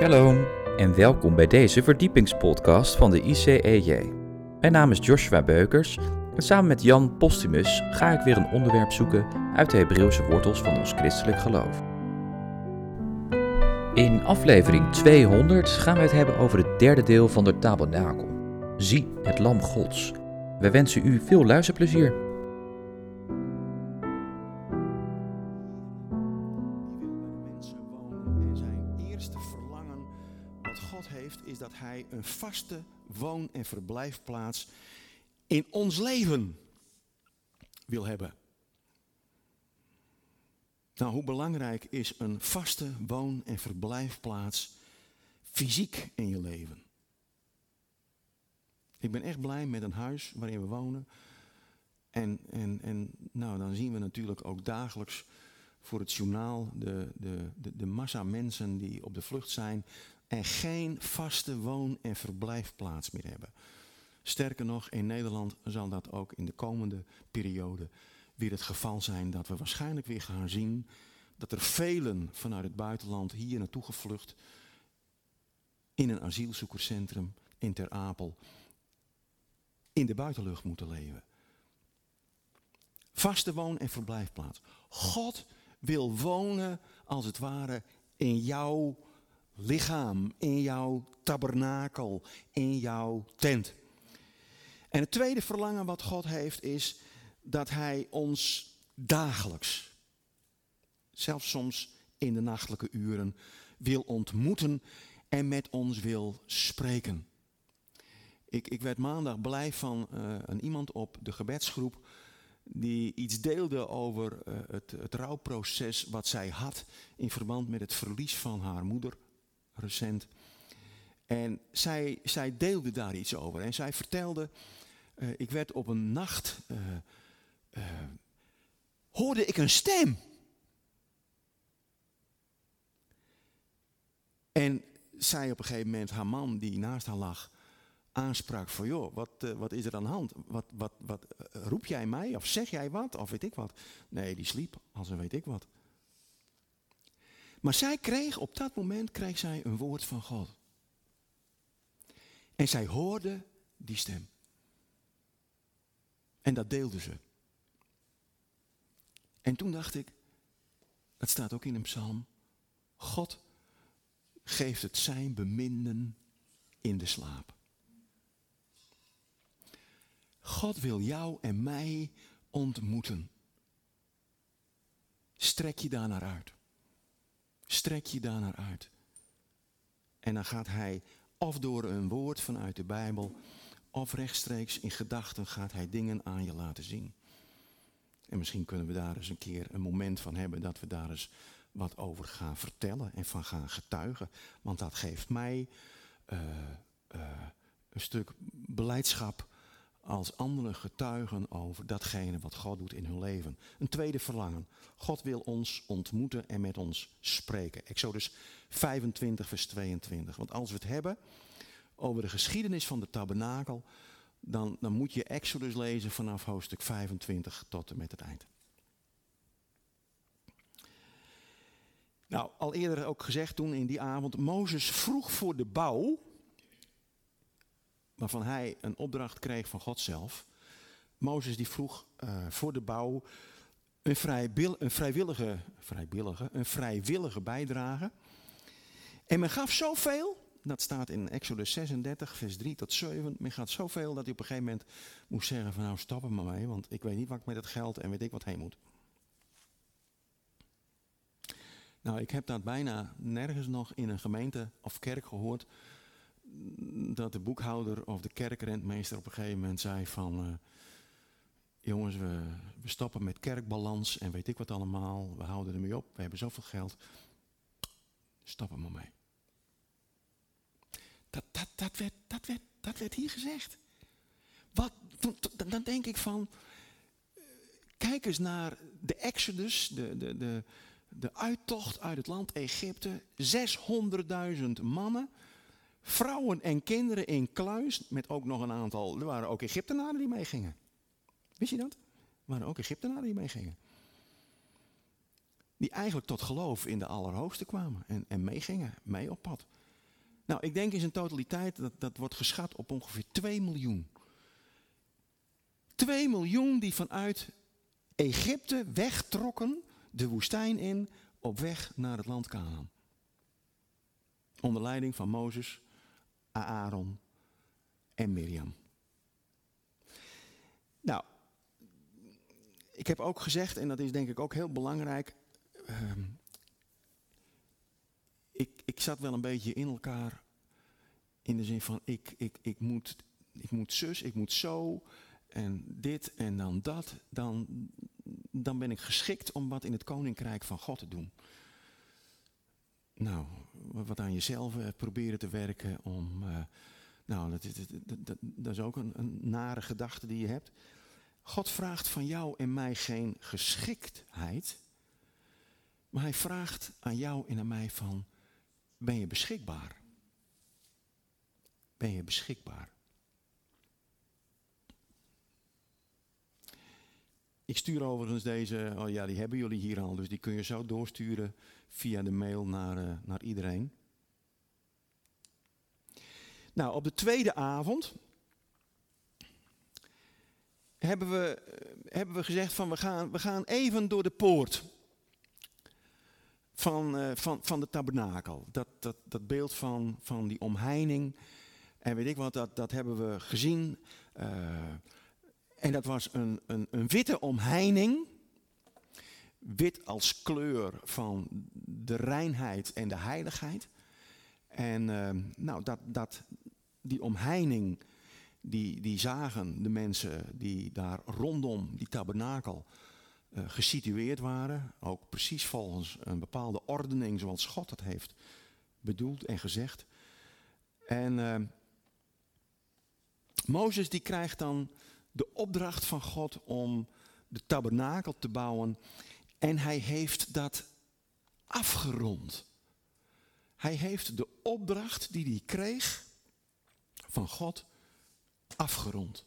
Shalom en welkom bij deze verdiepingspodcast van de ICEJ. Mijn naam is Joshua Beukers en samen met Jan Postumus ga ik weer een onderwerp zoeken uit de Hebreeuwse wortels van ons christelijk geloof. In aflevering 200 gaan we het hebben over het derde deel van de tabernakel. Zie het lam gods. We wensen u veel luisterplezier. Een vaste woon- en verblijfplaats in ons leven wil hebben. Nou, hoe belangrijk is een vaste woon- en verblijfplaats fysiek in je leven? Ik ben echt blij met een huis waarin we wonen. En, en, en nou, dan zien we natuurlijk ook dagelijks voor het journaal de, de, de, de massa mensen die op de vlucht zijn en geen vaste woon- en verblijfplaats meer hebben. Sterker nog, in Nederland zal dat ook in de komende periode weer het geval zijn dat we waarschijnlijk weer gaan zien dat er velen vanuit het buitenland hier naartoe gevlucht in een asielzoekerscentrum in Ter Apel in de buitenlucht moeten leven. Vaste woon- en verblijfplaats. God wil wonen, als het ware, in jouw lichaam, in jouw tabernakel, in jouw tent. En het tweede verlangen wat God heeft is dat Hij ons dagelijks, zelfs soms in de nachtelijke uren, wil ontmoeten en met ons wil spreken. Ik, ik werd maandag blij van uh, een iemand op de gebedsgroep die iets deelde over uh, het, het rouwproces wat zij had in verband met het verlies van haar moeder En zij, zij deelde daar iets over en zij vertelde, uh, ik werd op een nacht, hoorde ik een stem. En zij op een gegeven moment, haar man die naast haar lag, aansprak van joh, wat, wat is er aan de hand? Wat, wat, wat roep jij mij of zeg jij wat of weet ik wat? Nee, die sliep als een weet ik wat. Maar zij kreeg op dat moment kreeg zij een woord van God. En zij hoorde die stem. En dat deelde ze. En toen dacht ik, dat staat ook in een psalm, God geeft het zijn beminden in de slaap. God wil jou en mij ontmoeten. Strek je daar naar uit. Strek je daar naar uit. En dan gaat hij of door een woord vanuit de Bijbel, of rechtstreeks in gedachten gaat hij dingen aan je laten zien. En misschien kunnen we daar eens een keer een moment van hebben dat we daar eens wat over gaan vertellen en van gaan getuigen. Want dat geeft mij uh, uh, een stuk beleidschap als anderen getuigen over datgene wat God doet in hun leven. Een tweede verlangen. God wil ons ontmoeten en met ons spreken. Exodus 25, vers 22. Want als we het hebben over de geschiedenis van de tabernakel, dan, dan moet je Exodus lezen vanaf hoofdstuk 25 tot en met het eind. Nou, al eerder ook gezegd toen in die avond, Mozes vroeg voor de bouw waarvan hij een opdracht kreeg van God zelf. Mozes die vroeg uh, voor de bouw een, een, vrijwillige, vrijwillige, een vrijwillige bijdrage. En men gaf zoveel, dat staat in Exodus 36, vers 3 tot 7. Men gaat zoveel dat hij op een gegeven moment moest zeggen van nou stap er maar mee, want ik weet niet wat ik met het geld en weet ik wat heen moet. Nou, ik heb dat bijna nergens nog in een gemeente of kerk gehoord dat de boekhouder of de kerkrentmeester op een gegeven moment zei van... Uh, jongens, we, we stoppen met kerkbalans en weet ik wat allemaal. We houden ermee op, we hebben zoveel geld. Stop er maar mee. Dat, dat, dat, werd, dat, werd, dat werd hier gezegd. Wat, dan denk ik van... Kijk eens naar de Exodus, de, de, de, de uittocht uit het land Egypte. 600.000 mannen vrouwen en kinderen in kluis, met ook nog een aantal, er waren ook Egyptenaren die meegingen. Wist je dat? Er waren ook Egyptenaren die meegingen. Die eigenlijk tot geloof in de Allerhoogste kwamen en, en meegingen, mee op pad. Nou, ik denk in zijn totaliteit, dat, dat wordt geschat op ongeveer 2 miljoen. 2 miljoen die vanuit Egypte wegtrokken de woestijn in op weg naar het land Canaan. Onder leiding van Mozes, Aaron en Miriam. Nou, ik heb ook gezegd, en dat is denk ik ook heel belangrijk. Ehm, ik, ik zat wel een beetje in elkaar. In de zin van, ik, ik, ik, moet, ik moet zus, ik moet zo. En dit en dan dat. Dan, dan ben ik geschikt om wat in het koninkrijk van God te doen. Nou, wat aan jezelf eh, proberen te werken om. Uh, nou, dat, dat, dat, dat, is ook een, een nare gedachte die je hebt. God vraagt van jou en mij geen geschiktheid. Maar hij vraagt aan jou en aan mij van, ben je beschikbaar? Ben je beschikbaar? Ik stuur overigens deze, oh ja, die hebben jullie hier al, dus die kun je zo doorsturen via de mail naar, uh, naar iedereen. Nou, op de tweede avond hebben we, eh, hebben we gezegd van we gaan, we gaan even door de poort van, uh, van, van de tabernakel. Dat, dat, dat beeld van, van die omheining. En weet ik wat, dat, dat hebben we gezien. En dat was een, een, een witte omheining. Wit als kleur van de reinheid en de heiligheid. En uh, nou, dat, dat, die omheining, die, die zagen de mensen die daar rondom die tabernakel uh, gesitueerd waren. Ook precies volgens een bepaalde ordening zoals God dat heeft bedoeld en gezegd. En uh, Mozes die krijgt dan de opdracht van God om de tabernakel te bouwen. En hij heeft dat afgerond. Hij heeft de opdracht die hij kreeg van God afgerond.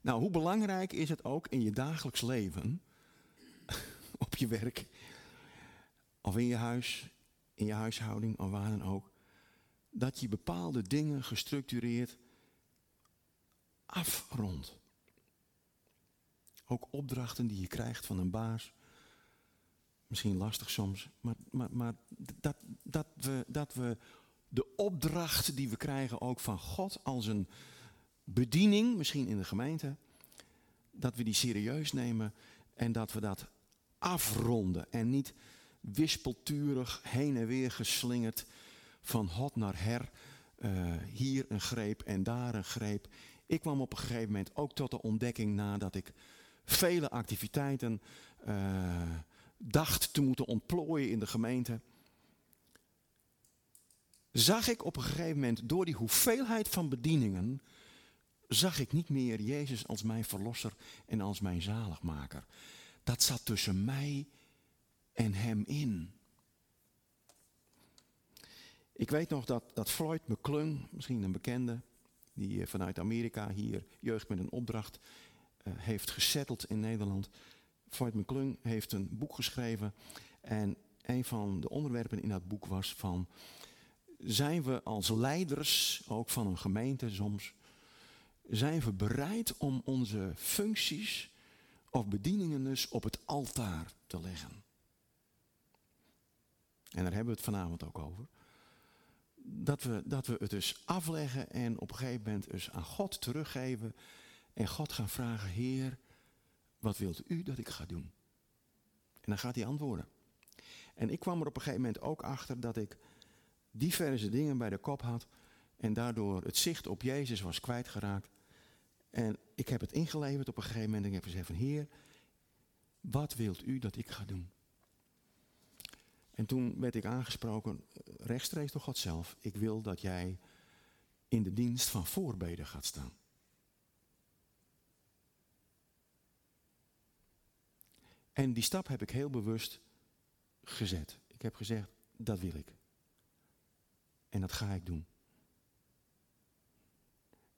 Nou, hoe belangrijk is het ook in je dagelijks leven, op je werk, of in je huis, in je huishouding, of waar dan ook, dat je bepaalde dingen gestructureerd afrondt. Ook opdrachten die je krijgt van een baas. Misschien lastig soms, maar, maar, maar dat, dat, we, dat we de opdracht die we krijgen ook van God als een bediening, misschien in de gemeente, dat we die serieus nemen en dat we dat afronden en niet wispelturig heen en weer geslingerd van hot naar her, uh, hier een greep en daar een greep. Ik kwam op een gegeven moment ook tot de ontdekking nadat ik vele activiteiten uh, dacht te moeten ontplooien in de gemeente. Zag ik op een gegeven moment door die hoeveelheid van bedieningen, zag ik niet meer Jezus als mijn verlosser en als mijn zaligmaker. Dat zat tussen mij en hem in. Ik weet nog dat, dat Floyd McClung, misschien een bekende, die eh, vanuit Amerika hier jeugd met een opdracht uh, heeft gesetteld in Nederland. Floyd McClung heeft een boek geschreven en een van de onderwerpen in dat boek was van, zijn we als leiders, ook van een gemeente soms, zijn we bereid om onze functies of bedieningen dus op het altaar te leggen? En daar hebben we het vanavond ook over dat we, dat we het dus afleggen en op een gegeven moment dus aan God teruggeven. En God gaan vragen, Heer, wat wilt u dat ik ga doen? En dan gaat hij antwoorden. En ik kwam er op een gegeven moment ook achter dat ik diverse dingen bij de kop had. En daardoor het zicht op Jezus was kwijtgeraakt. En ik heb het ingeleverd op een gegeven moment. En ik heb gezegd van Heer, wat wilt u dat ik ga doen? En toen werd ik aangesproken eh, rechtstreeks door God zelf. Ik wil dat jij in de dienst van voorbeden gaat staan. En die stap heb ik heel bewust gezet. Ik heb gezegd, dat wil ik. En dat ga ik doen.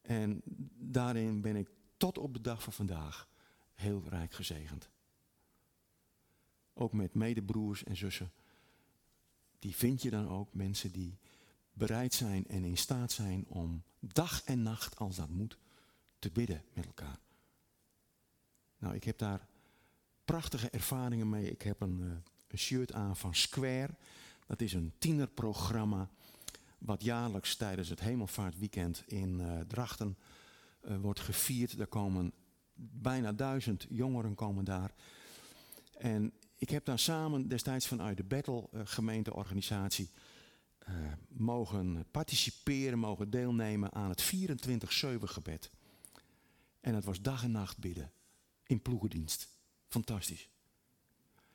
En daarin ben ik tot op de dag van vandaag heel rijk gezegend. Ook met medebroers en zussen die vind je dan ook, mensen die bereid zijn en in staat zijn om dag en nacht, als dat moet, te bidden met elkaar. Nou, ik heb daar prachtige ervaringen mee. Ik heb een, een shirt aan van Square. Dat is een tienerprogramma wat jaarlijks tijdens het Hemelvaartweekend in uh, Drachten uh, wordt gevierd. Daar komen bijna duizend jongeren komen daar. En ik heb daar samen destijds vanuit de Battle uh, gemeenteorganisatie mogen participeren, mogen deelnemen aan het 24-7 gebed. En het was dag en nacht bidden in ploegendienst. Fantastisch.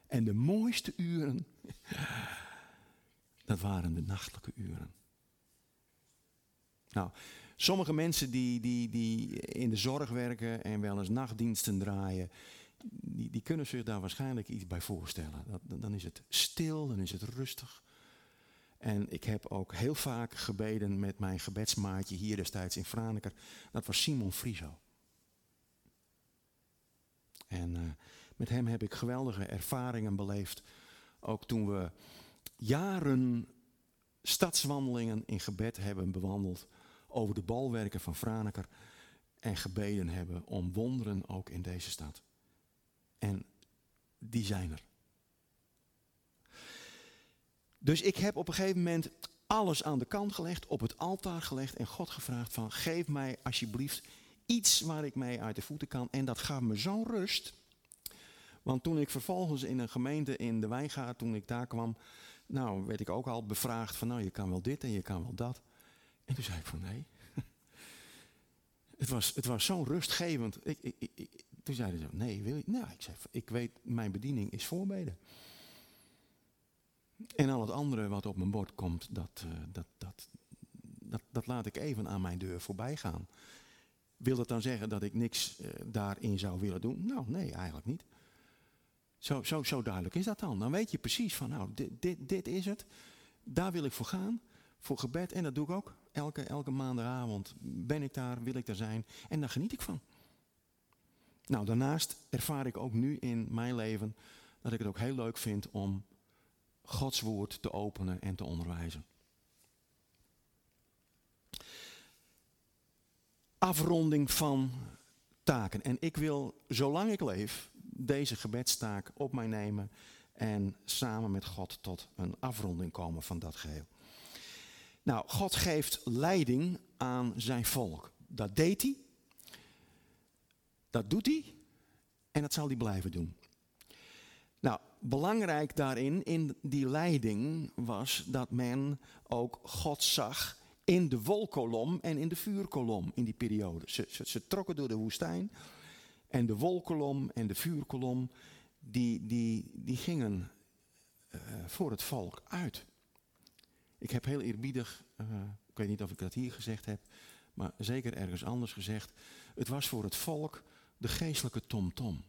En de mooiste uren, dat waren de nachtelijke uren. Nou, sommige mensen die, die, die in de zorg werken en wel eens nachtdiensten draaien, die, die kunnen zich daar waarschijnlijk iets bij voorstellen. Dat, dan is het stil, dan is het rustig. En ik heb ook heel vaak gebeden met mijn gebedsmaatje hier destijds in Franeker. Dat was Simon Friso. En uh, met hem heb ik geweldige ervaringen beleefd. Ook toen we jaren stadswandelingen in gebed hebben bewandeld over de balwerken van Franeker en gebeden hebben om wonderen ook in deze stad. En die zijn er. Dus ik heb op een gegeven moment alles aan de kant gelegd, op het altaar gelegd en God gevraagd van geef mij alsjeblieft iets waar ik mee uit de voeten kan. En dat gaf me zo'n rust. Want toen ik vervolgens in een gemeente in de Wijngaard, toen ik daar kwam, nou werd ik ook al bevraagd van nou je kan wel dit en je kan wel dat. En toen zei ik van nee. het was, het was zo rustgevend. Ik, ik, ik, toen zeiden ze nee wil je? Nou ik zei ik weet mijn bediening is voorbeden. En al het andere wat op mijn bord komt, dat, uh, dat, dat, dat, dat laat ik even aan mijn deur voorbij gaan. Wil dat dan zeggen dat ik niks uh, daarin zou willen doen? Nou, nee, eigenlijk niet. Zo, zo, zo duidelijk is dat dan. Dan weet je precies van, nou, dit, dit, dit is het. Daar wil ik voor gaan. Voor gebed. En dat doe ik ook. Elke, elke maandagavond ben ik daar, wil ik daar zijn. En daar geniet ik van. Nou, daarnaast ervaar ik ook nu in mijn leven dat ik het ook heel leuk vind om Gods woord te openen en te onderwijzen. Afronding van taken. En ik wil, zolang ik leef, deze gebedstaak op mij nemen en samen met God tot een afronding komen van dat geheel. Nou, God geeft leiding aan zijn volk. Dat deed hij. Dat doet hij. En dat zal hij blijven doen. Nou, belangrijk daarin, in die leiding, was dat men ook God zag in de wolkolom en in de vuurkolom in die periode. Ze, ze, trokken door de woestijn en de wolkolom en de vuurkolom, die, die, die gingen uh, voor het volk uit. Ik heb heel eerbiedig, uh, ik weet niet of ik dat hier gezegd heb, maar zeker ergens anders gezegd. Het was voor het volk de geestelijke tomtom. -tom.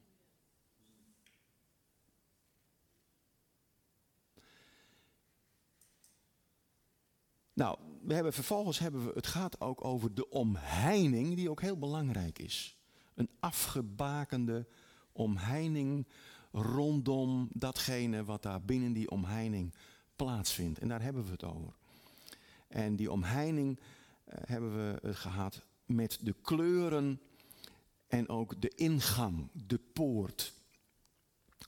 Nou, we hebben, vervolgens hebben we, het gaat ook over de omheining, die ook heel belangrijk is. Een afgebakende omheining rondom datgene wat daar binnen die omheining plaatsvindt. En daar hebben we het over. En die omheining uh, hebben we het gehad met de kleuren en ook de ingang, de poort.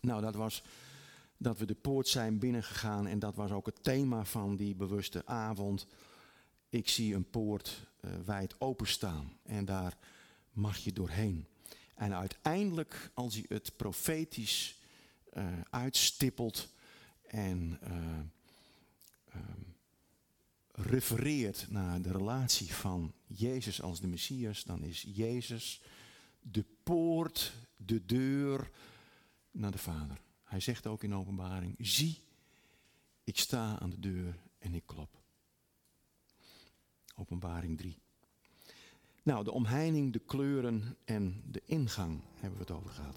Nou, dat was dat we de poort zijn binnengegaan en dat was ook het thema van die bewuste avond. Ik zie een poort uh, wijd openstaan en daar mag je doorheen. En uiteindelijk, als hij het profetisch uh, uitstippelt en uh, uh, refereert naar de relatie van Jezus als de Messias, dan is Jezus de poort, de deur naar de Vader. Hij zegt ook in openbaring, zie, ik sta aan de deur en ik klop. Openbaring 3. Nou, de omheining, de kleuren en de ingang hebben we het over gehad.